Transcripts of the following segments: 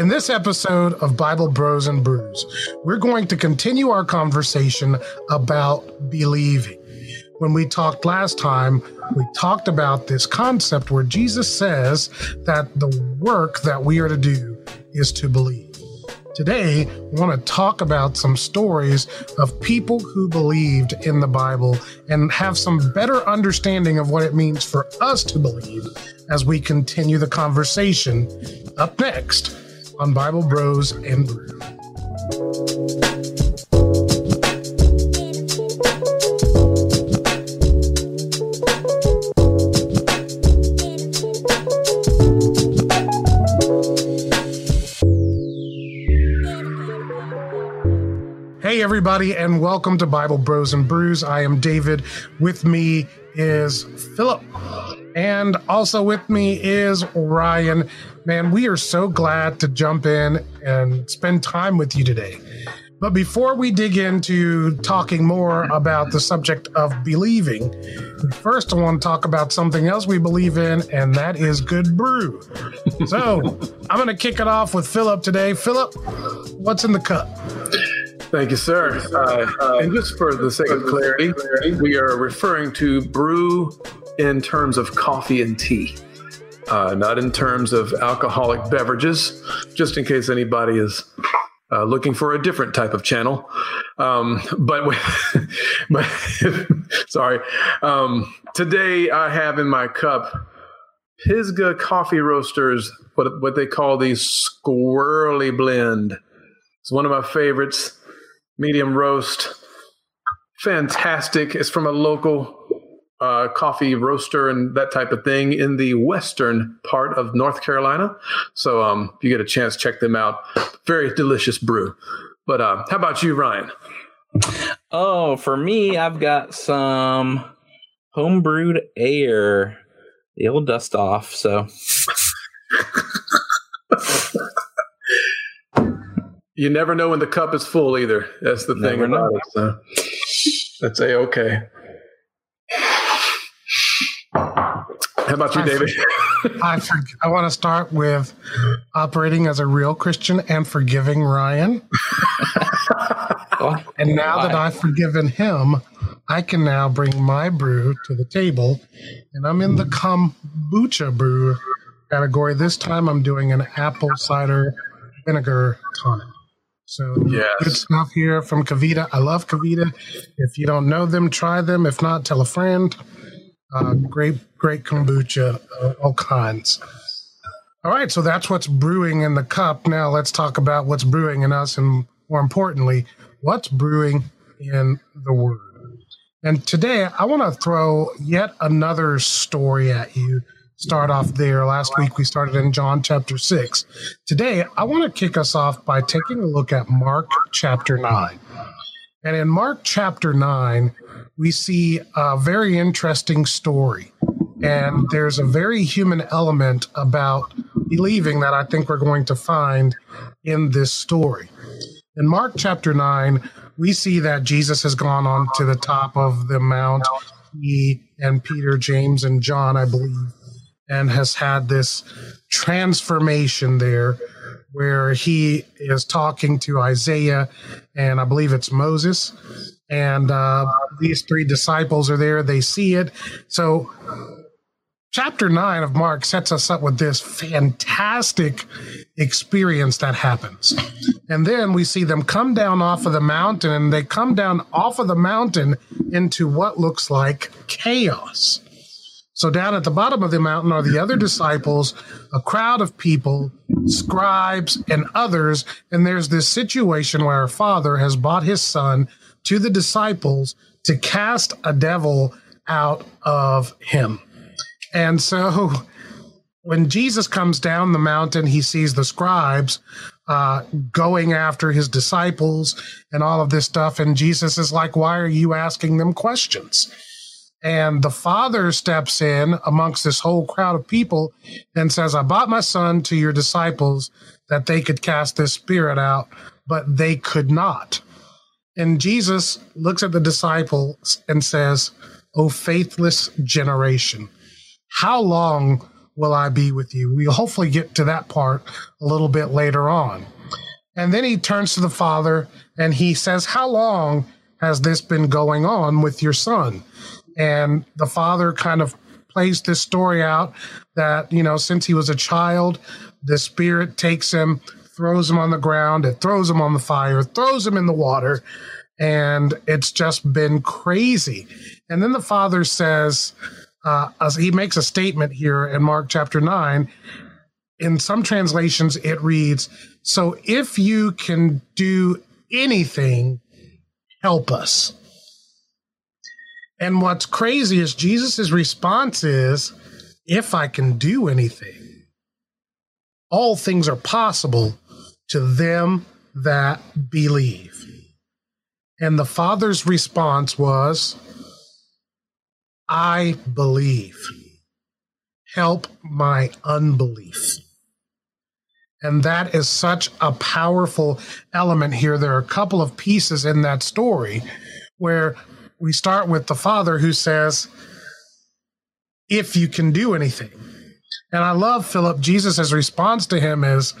In this episode of Bible Bros and Brews, we're going to continue our conversation about believing. When we talked last time, we talked about this concept where Jesus says that the work that we are to do is to believe. Today, we want to talk about some stories of people who believed in the Bible and have some better understanding of what it means for us to believe as we continue the conversation up next on Bible Bros and Brew. Hey, everybody, and welcome to Bible Bros and Brews. I am David. With me is Philip. And also with me is Ryan. Man, we are so glad to jump in and spend time with you today. But before we dig into talking more about the subject of believing, first I want to talk about something else we believe in, and that is good brew. so I'm going to kick it off with Philip today. Philip, what's in the cup? Thank you, sir. Uh, and just for the sake of clarity, we are referring to brew in terms of coffee and tea, uh, not in terms of alcoholic beverages, just in case anybody is uh, looking for a different type of channel. Um, but, but sorry. Um, today I have in my cup Pisgah Coffee Roasters, what, what they call the Squirrely Blend. It's one of my favorites medium roast. Fantastic. It's from a local uh, coffee roaster and that type of thing in the western part of North Carolina. So um, if you get a chance, check them out. Very delicious brew. But uh, how about you, Ryan? Oh, for me, I've got some homebrewed air. The old dust off. So. you never know when the cup is full either. That's the thing about it. So that's a okay. How about you, David? I for, I want to start with operating as a real Christian and forgiving Ryan. and now that I've forgiven him, I can now bring my brew to the table, and I'm in the mm. kombucha brew category. This time, I'm doing an apple cider vinegar tonic. So yes. good stuff here from KeVita. I love KeVita. If you don't know them, try them. If not, tell a friend. Uh, great, great kombucha, uh, all kinds. All right, so that's what's brewing in the cup. Now let's talk about what's brewing in us, and more importantly, what's brewing in the Word. And today, I want to throw yet another story at you start off there. Last week we started in John chapter 6. Today I want to kick us off by taking a look at Mark chapter 9. And in Mark chapter 9, we see a very interesting story. And there's a very human element about believing that I think we're going to find in this story. In Mark chapter 9, we see that Jesus has gone on to the top of the mount. He and Peter, James, and John, I believe, and has had this transformation there where he is talking to Isaiah and I believe it's Moses. And uh, these three disciples are there. They see it. So, chapter nine of Mark sets us up with this fantastic experience that happens. And then we see them come down off of the mountain and they come down off of the mountain into what looks like chaos. So down at the bottom of the mountain are the other disciples, a crowd of people, scribes, and others. And there's this situation where our father has brought his son to the disciples to cast a devil out of him. And so when Jesus comes down the mountain, he sees the scribes uh, going after his disciples and all of this stuff. And Jesus is like, Why are you asking them questions? And the father steps in amongst this whole crowd of people and says, I brought my son to your disciples that they could cast this spirit out, but they could not. And Jesus looks at the disciples and says, O faithless generation, how long will I be with you. We'll hopefully get to that part a little bit later on. And then he turns to the father and he says, How long has this been going on with your son? And the father kind of plays this story out that, you know, since he was a child, the spirit takes him, throws him on the ground, it throws him on the fire, throws him in the water, and it's just been crazy. And then the father says, uh, as he makes a statement here in Mark chapter 9. In some translations, it reads, So if you can do anything, help us. And what's crazy is Jesus' response is, If I can do anything, all things are possible to them that believe. And the Father's response was, I believe. Help my unbelief. And that is such a powerful element here. There are a couple of pieces in that story where we start with the father who says, If you can do anything. And I love Philip. Jesus' response to him is,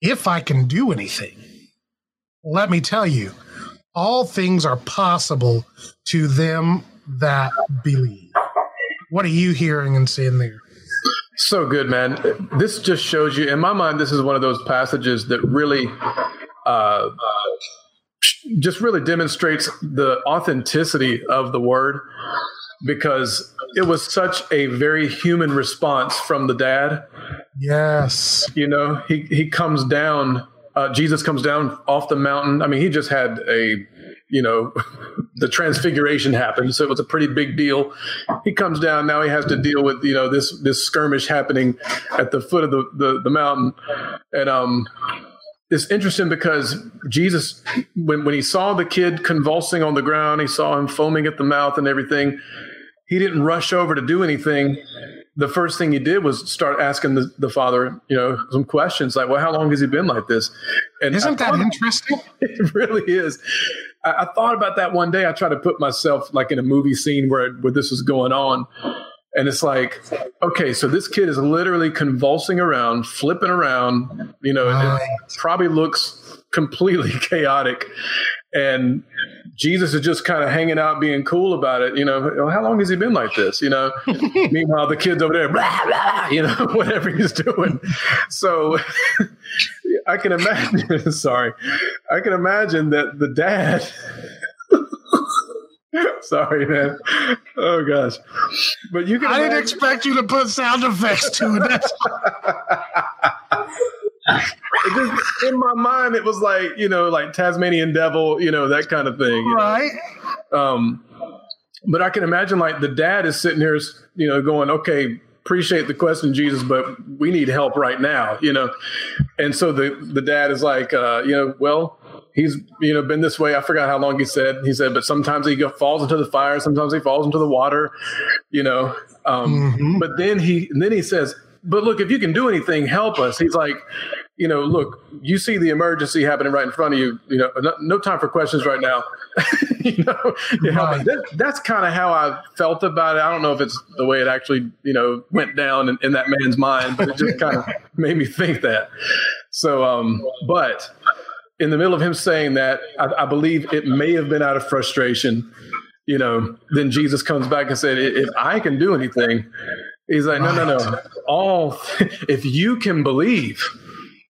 If I can do anything. Let me tell you, all things are possible to them that believe. What are you hearing and seeing there? So good, man. This just shows you, in my mind, this is one of those passages that really, uh, just really demonstrates the authenticity of the word because it was such a very human response from the dad. Yes. You know, he, he comes down, uh, Jesus comes down off the mountain. I mean, he just had a you know, the transfiguration happened. So it was a pretty big deal. He comes down. Now he has to deal with, you know, this, this skirmish happening at the foot of the, the, the mountain. And, um, it's interesting because Jesus, when, when he saw the kid convulsing on the ground, he saw him foaming at the mouth and everything. He didn't rush over to do anything the first thing he did was start asking the, the father, you know, some questions like, well, how long has he been like this? And isn't that interesting? It really is. I, I, thought about that one day. I tried to put myself like in a movie scene where, where this was going on. And it's like, okay, so this kid is literally convulsing around, flipping around, you know, right. it probably looks completely chaotic. And Jesus is just kind of hanging out, being cool about it. You know, how long has he been like this? You know, meanwhile the kid's over there, blah, blah, you know, whatever he's doing. So I can imagine. sorry, I can imagine that the dad. Sorry, man. Oh gosh, but you can. I didn't expect you to put sound effects to it. just, in my mind, it was like you know, like Tasmanian devil, you know, that kind of thing, right? Know? Um, but I can imagine like the dad is sitting here, you know, going, "Okay, appreciate the question, Jesus, but we need help right now," you know. And so the the dad is like, uh, you know, well, he's you know been this way. I forgot how long he said. He said, but sometimes he falls into the fire, sometimes he falls into the water, you know. Um, mm-hmm. But then he then he says, but look, if you can do anything, help us. He's like, you know, look, you see the emergency happening right in front of you. You know, no, no time for questions right now. you know, right. that, that's kind of how I felt about it. I don't know if it's the way it actually, you know, went down in, in that man's mind, but it just kind of made me think that. So, um, but in the middle of him saying that, I, I believe it may have been out of frustration. You know, then Jesus comes back and said, "If I can do anything." He's like, no, no, no. All if you can believe,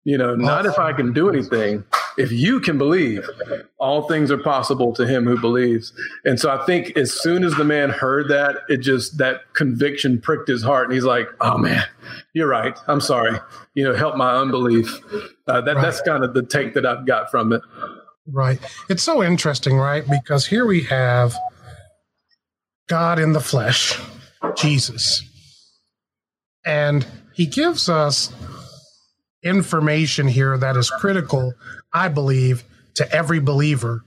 you know, not if I can do anything. If you can believe, all things are possible to him who believes. And so I think as soon as the man heard that, it just that conviction pricked his heart, and he's like, "Oh man, you're right. I'm sorry. You know, help my unbelief." Uh, that right. that's kind of the take that I've got from it. Right. It's so interesting, right? Because here we have God in the flesh, Jesus and he gives us information here that is critical, I believe, to every believer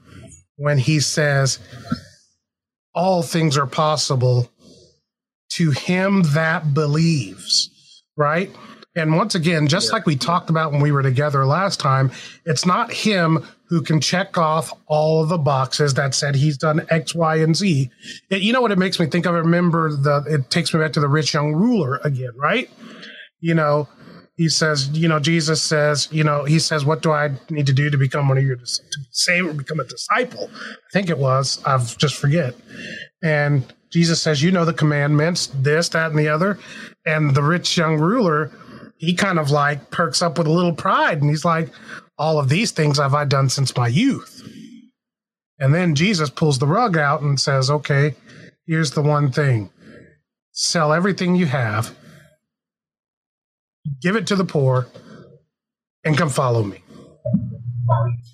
when he says, All things are possible to him that believes, right? And once again, just like we talked about when we were together last time, it's not him who can check off all of the boxes that said he's done X, Y, and Z. It, you know what it makes me think of? I Remember the, it takes me back to the rich young ruler again, right? You know, he says, you know, Jesus says, you know, he says, what do I need to do to become one of your, to save or become a disciple? I think it was, I've just forget. And Jesus says, you know, the commandments, this, that, and the other. And the rich young ruler, he kind of like perks up with a little pride and he's like, all of these things have I done since my youth. And then Jesus pulls the rug out and says, okay, here's the one thing sell everything you have give it to the poor, and come follow me.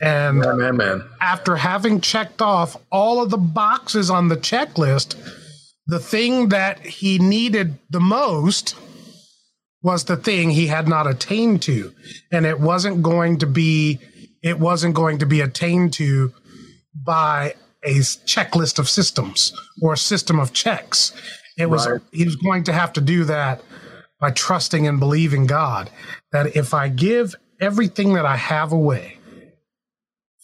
And man, man, man. after having checked off all of the boxes on the checklist, the thing that he needed the most was the thing he had not attained to. And it wasn't going to be it wasn't going to be attained to by a checklist of systems or a system of checks. It was Right. he was going to have to do that by trusting and believing God that if I give everything that I have away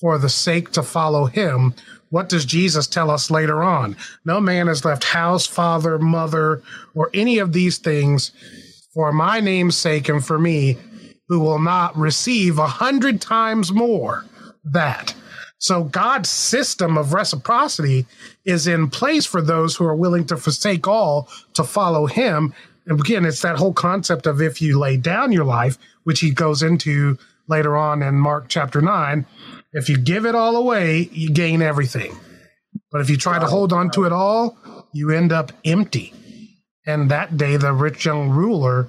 for the sake to follow him, what does Jesus tell us later on? No man has left house, father, mother, or any of these things for my name's sake and for me, who will not receive a hundred times more that. So God's system of reciprocity is in place for those who are willing to forsake all to follow him. And again, it's that whole concept of if you lay down your life, which he goes into later on in Mark chapter 9, if you give it all away, you gain everything. But if you try to hold on to it all, you end up empty. And that day, the rich young ruler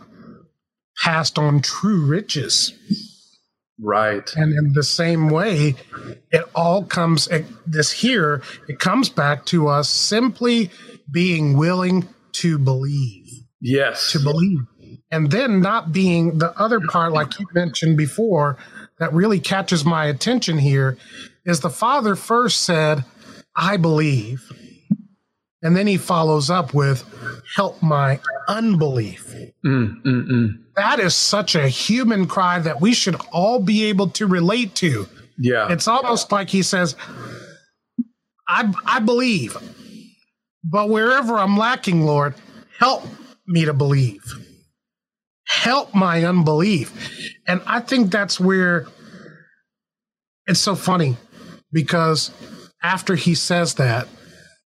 passed on true riches. Right. And in the same way, it all comes, it, this here, it comes back to us simply being willing to believe Yes. to believe. And then not being the other part, like you mentioned before, that really catches my attention here is the father first said, I believe. And then he follows up with, help my unbelief. Mm, mm, mm. That is such a human cry that we should all be able to relate to. Yeah. It's almost like he says, I, I believe, but wherever I'm lacking, Lord, help me to believe. Help my unbelief. And I think that's where it's so funny because after he says that,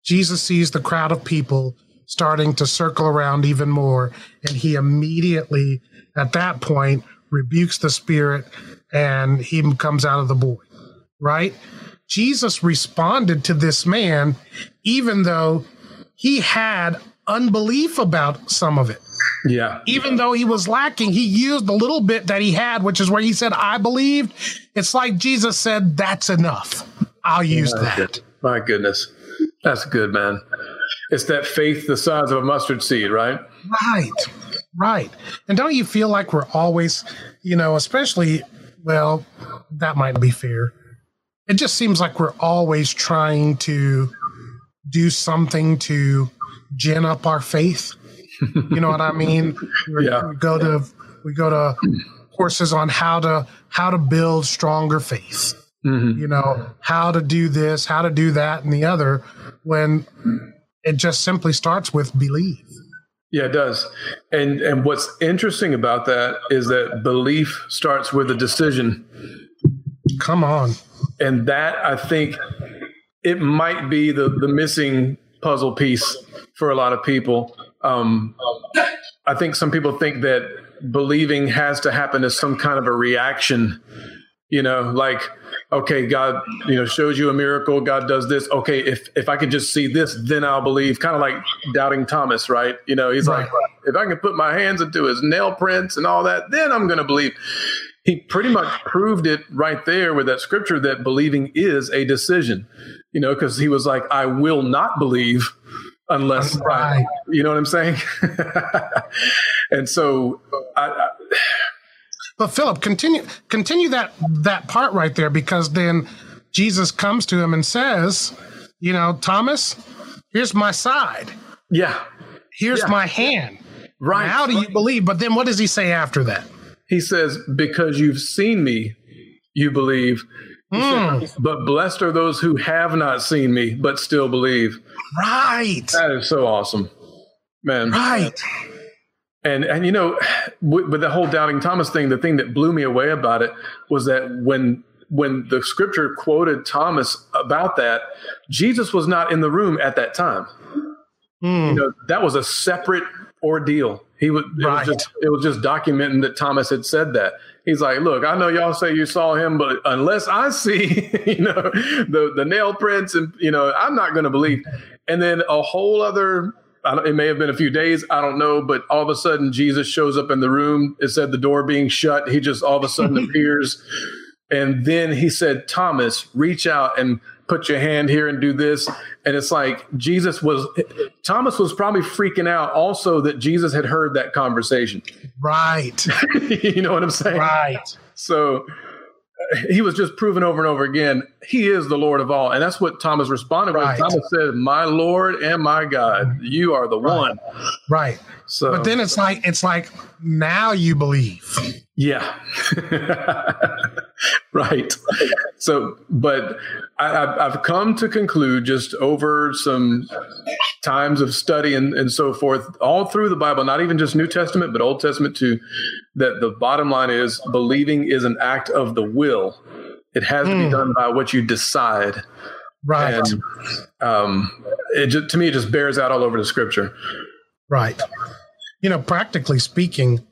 Jesus sees the crowd of people starting to circle around even more. And he immediately, at that point, rebukes the spirit and he comes out of the boy, right? Jesus responded to this man, even though he had unbelief about some of it. yeah. Even though he was lacking, he used the little bit that he had, which is where he said, I believed. It's like Jesus said, That's enough. I'll use that. My goodness. That's good, man. It's that faith the size of a mustard seed, right? Right. Right. And don't you feel like we're always, you know, especially, well, that might be fair. It just seems like we're always trying to do something to gin up our faith. You know what I mean? We- Yeah. We go to we go to courses on how to how to build stronger faith. Mhm. You know, how to do this, how to do that and the other when it just simply starts with believe. Yeah, it does. And and what's interesting about that is that belief starts with a decision. Come on. And that I think it might be the, the missing puzzle piece for a lot of people. Um, I think some people think that believing has to happen as some kind of a reaction, you know, like, okay, God, you know, shows you a miracle. God does this. Okay, if if I could just see this, then I'll believe. Kind of like doubting Thomas, right? You know, he's like, if I can put my hands into his nail prints and all that, then I'm going to believe. He pretty much proved it right there with that scripture that believing is a decision, you know, because he was like, I will not believe unless, Right. you know what I'm saying? and so I, I, But Philip, continue continue that that part right there because then Jesus comes to him and says, you know, Thomas, here's my side. yeah, Here's Yeah. my hand. Right. How do you believe? But then what does he say after that? He says, Because you've seen me, you believe. Hmm. said, but blessed are those who have not seen me, but still believe. Right. That is so awesome, man. Right. And and you know, with, with the whole doubting Thomas thing, the thing that blew me away about it was that when when the scripture quoted Thomas about that, Jesus was not in the room at that time. Hmm. You know, that was a separate ordeal. He was, it Right. was just it was just documenting that Thomas had said that. He's like, look, I know y'all say you saw him, but unless I see, you know, the the nail prints, and you know, I'm not going to believe. And then a whole other, I don't, it may have been a few days, I don't know, but all of a sudden Jesus shows up in the room. It said the door being shut. He just all of a sudden appears, and then he said, Thomas, reach out and put your hand here and do this. And it's like Jesus was, Thomas was probably freaking out also that Jesus had heard that conversation. Right. you know what I'm saying? Right. So he was just proven over and over again, he is the Lord of all. And that's what Thomas responded Right. with. Thomas said, My Lord and my God, you are the one. Right. So, But then it's like it's like now you believe. yeah. right. So, but I, I've, I've come to conclude just over some times of study and, and so forth, all through the Bible, not even just New Testament, but Old Testament too, that the bottom line is believing is an act of the will. It has to be Hmm. done by what you decide. Right. And um, it just, to me, it just bears out all over the scripture. Right. You know, practically speaking,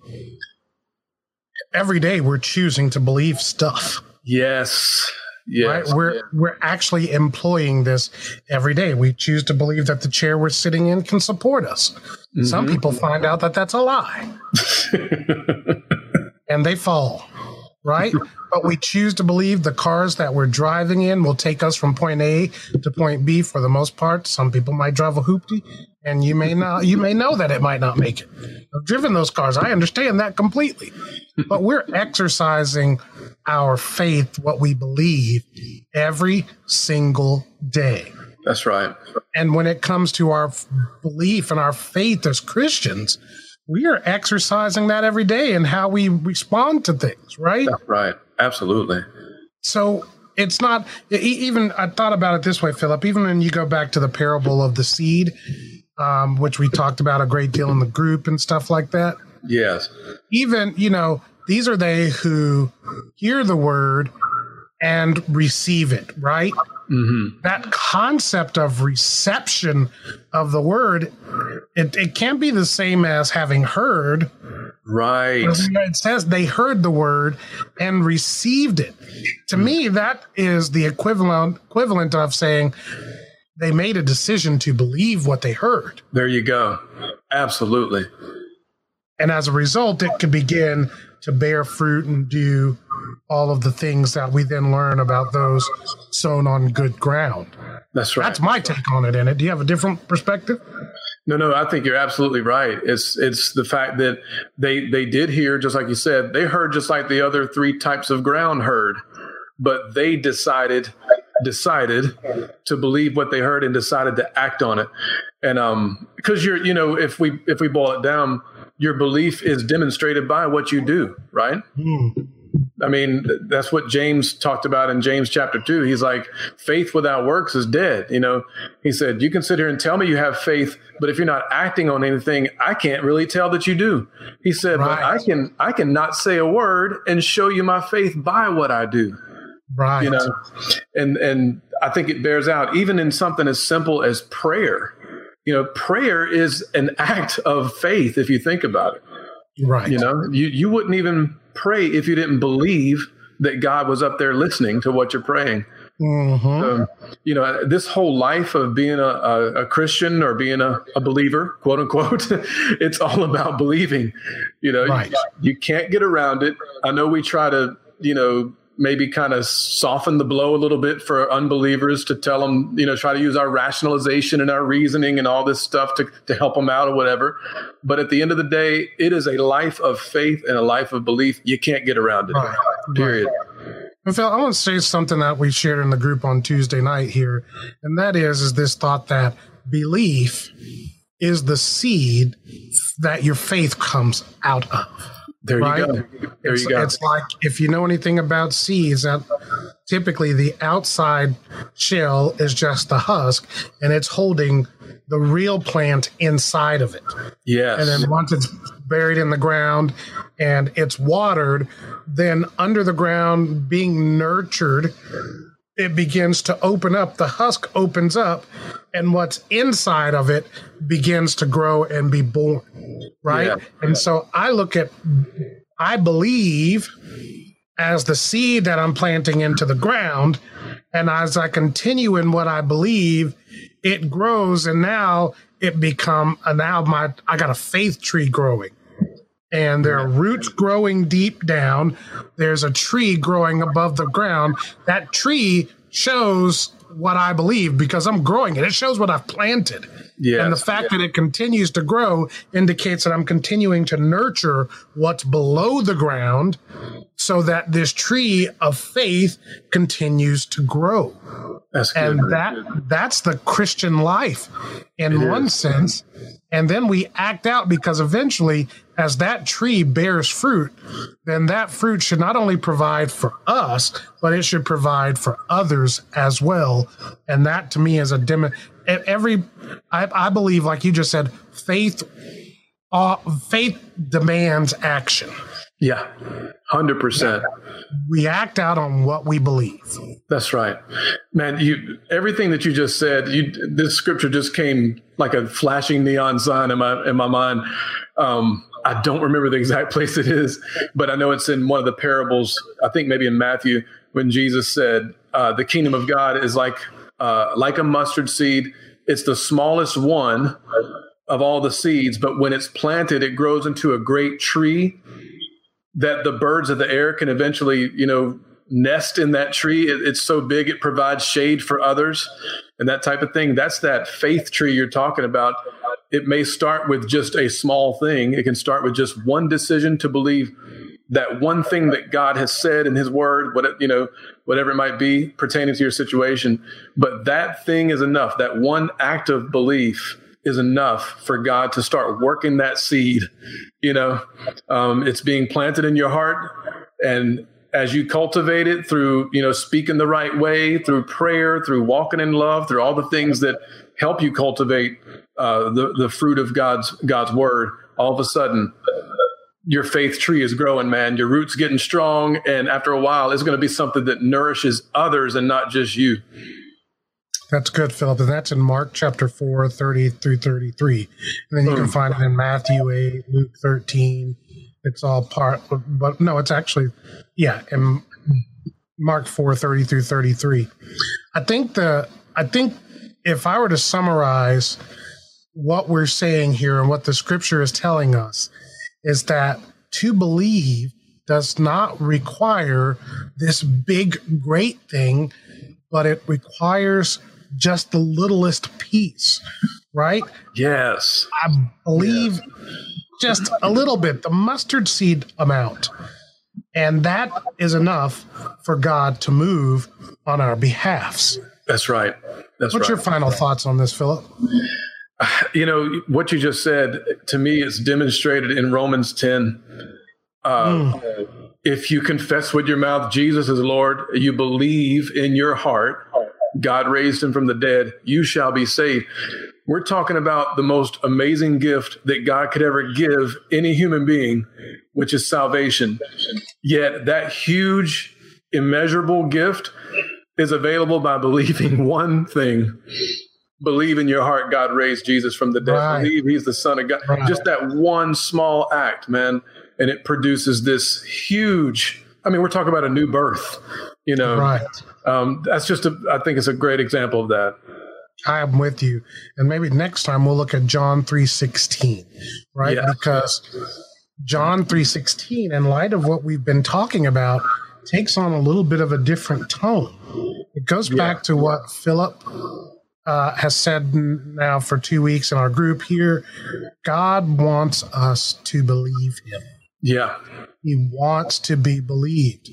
every day we're choosing to believe stuff. Yes. Yes. Right? We're we're actually employing this every day. We choose to believe that the chair we're sitting in can support us. Some Mhm. people find out that that's a lie and they fall. Right? but we choose to believe the cars that we're driving in will take us from point A to point B for the most part. Some people might drive a hoopty and you may not you may know that it might not make it. I've driven those cars. I understand that completely. But we're exercising our faith, what we believe, every single day. That's right. And when it comes to our belief and our faith as Christians, we are exercising that every day in how we respond to things, right? That's right. Absolutely. So it's not even. I thought about it this way, Philip. Even when you go back to the parable of the seed, um, which we talked about a great deal in the group and stuff like that. Yes. Even you know, these are they who hear the word and receive it, right? Mm-hmm. that concept of reception of the word it, it can't be the same as having heard Right. it says they heard the word and received it to me that is the equivalent equivalent of saying they made a decision to believe what they heard There you go. Absolutely. and as a result it could begin to bear fruit and do all of the things that we then learn about those sown on good ground That's right. that's my take on it in it do you have a different perspective No, no, I think you're absolutely right. It's it's the fact that they they did hear, just like you said, they heard just like the other three types of ground heard, but they decided decided to believe what they heard and decided to act on it. And um, because you're, you know, if we if we boil it down, your belief is demonstrated by what you do, right? Hmm. I mean, that's what James talked about in James chapter two. He's like, faith without works is dead. You know, he said, you can sit here and tell me you have faith, but if you're not acting on anything, I can't really tell that you do. He said, but I can, I can not say a word and show you my faith by what I do. Right You know, and and I think it bears out even in something as simple as prayer. You know, prayer is an act of faith if you think about it. right You know, you, you wouldn't even pray if you didn't believe that God was up there listening to what you're praying. Mhm. Um, you know, this whole life of being a, a, a Christian or being a, a believer, quote unquote, it's all about believing. You know, Right. you, you can't get around it. I know we try to, you know, maybe kind of soften the blow a little bit for unbelievers to tell them, you know, try to use our rationalization and our reasoning and all this stuff to, to help them out or whatever. But at the end of the day, it is a life of faith and a life of belief. You can't get around it. Right. Period. And Phil, I want to say something that we shared in the group on Tuesday night here, and that is is this thought that belief is the seed that your faith comes out of. There right? you go. There it's, you go. It's like if you know anything about seeds, that typically the outside shell is just the husk, and it's holding the real plant inside of it. yes. And then once it's buried in the ground and it's watered, then under the ground, being nurtured, it begins to open up. The husk opens up, and what's inside of it begins to grow and be born. Right. Yeah. And so I look at, I believe as the seed that I'm planting into the ground. And as I continue in what I believe, it grows. And now it become a now my I got a faith tree growing. And there are roots growing deep down. There's a tree growing above the ground. That tree shows what I believe because I'm growing it. It shows what I've planted. Yes. And the fact that it continues to grow indicates that I'm continuing to nurture what's below the ground so that this tree of faith continues to grow. That's good. And that that's the Christian life in It one is. sense. And then we act out because eventually as that tree bears fruit, then that fruit should not only provide for us, but it should provide for others as well. And that to me is a dim every I, I believe like you just said, faith uh, faith demands action. yeah. 100%. We act out on what we believe. That's right, man. You everything that you just said. You this scripture just came like a flashing neon sign in my in my mind. Um, I don't remember the exact place it is, but I know it's in one of the parables. I think maybe in Matthew when Jesus said, uh, "The kingdom of God is like uh, like a mustard seed. It's the smallest one of all the seeds, but when it's planted, it grows into a great tree." that the birds of the air can eventually, you know, nest in that tree. It, it's so big, it provides shade for others and that type of thing. That's that faith tree you're talking about. It may start with just a small thing. It can start with just one decision to believe that one thing that God has said in his word, what you know, whatever it might be pertaining to your situation. But that thing is enough. That one act of belief is enough for God to start working that seed. You know, um, it's being planted in your heart, and as you cultivate it through, you know, speaking the right way, through prayer, through walking in love, through all the things that help you cultivate uh, the the fruit of God's God's word, all of a sudden. Your faith tree is growing, man. Your roots getting strong, and after a while, it's going to be something that nourishes others and not just you. That's good, Philip. And that's in Mark chapter 4, 30 through 33. And then you can Mm. find it in Matthew 8, Luke 13. It's all part, but no, it's actually, yeah, in Mark 4, 30 through 33. I think the, I think if I were to summarize what we're saying here and what the scripture is telling us is that to believe does not require this big, great thing, but it requires just the littlest piece, right? Yes. I believe just a little bit, the mustard seed amount. And that is enough for God to move on our behalfs. That's right. That's What's right. your final thoughts on this, Philip? you know what you just said to me is demonstrated in romans 10 uh, if you confess with your mouth jesus is lord you believe in your heart god raised him from the dead you shall be saved we're talking about the most amazing gift that god could ever give any human being which is salvation yet that huge immeasurable gift is available by believing one thing believe in your heart God raised Jesus from the dead. Right. Believe he's the son of God. Right. Just that one small act, man. And it produces this huge, I mean, we're talking about a new birth, you know. Right. Um, that's just a, I think it's a great example of that. I am with you. And maybe next time we'll look at John 3:16, right? Yeah. Because John 3:16 in light of what we've been talking about takes on a little bit of a different tone. It goes Yeah. back to what Philip uh, has said now for two weeks in our group here. God wants us to believe Him. Yeah. He wants to be believed.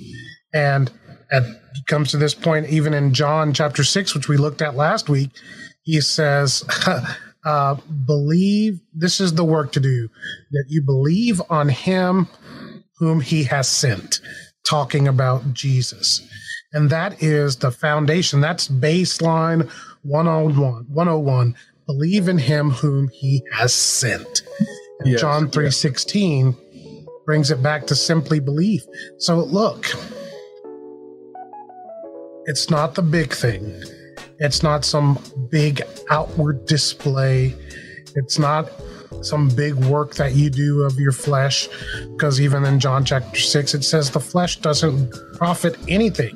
And at, it comes to this point, even in John chapter 6, which we looked at last week, he says, uh, believe this is the work to do that you believe on him whom he has sent, talking about Jesus. And that is the foundation. That's baseline 101. 101. Believe in him whom he has sent. And Yes, John yes. 3:16 brings it back to simply believe. So look, it's not the big thing. It's not some big outward display. It's not some big work that you do of your flesh. Because even in John chapter 6, it says the flesh doesn't profit anything.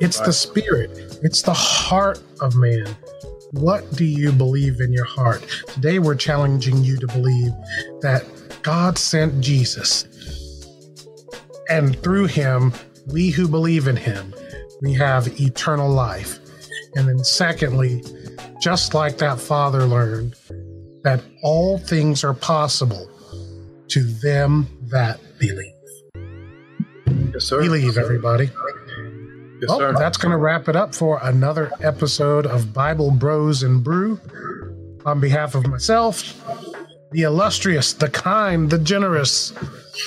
It's the spirit, it's the heart of man. What do you believe in your heart? Today, we're challenging you to believe that God sent Jesus. And through him, we who believe in him, we have eternal life. And then, secondly, just like that father learned, that all things are possible to them that believe. Yes, sir. Believe, everybody. Yes, Well, sir. that's going to wrap it up for another episode of Bible Bros and Brew. On behalf of myself, the illustrious, the kind, the generous,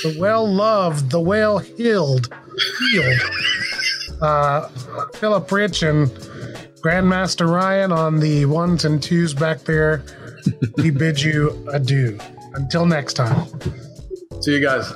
the well loved, the well healed, healed, uh, Philip Rich and Grandmaster Ryan on the ones and twos back there, we bid you adieu. Until next time. See you guys.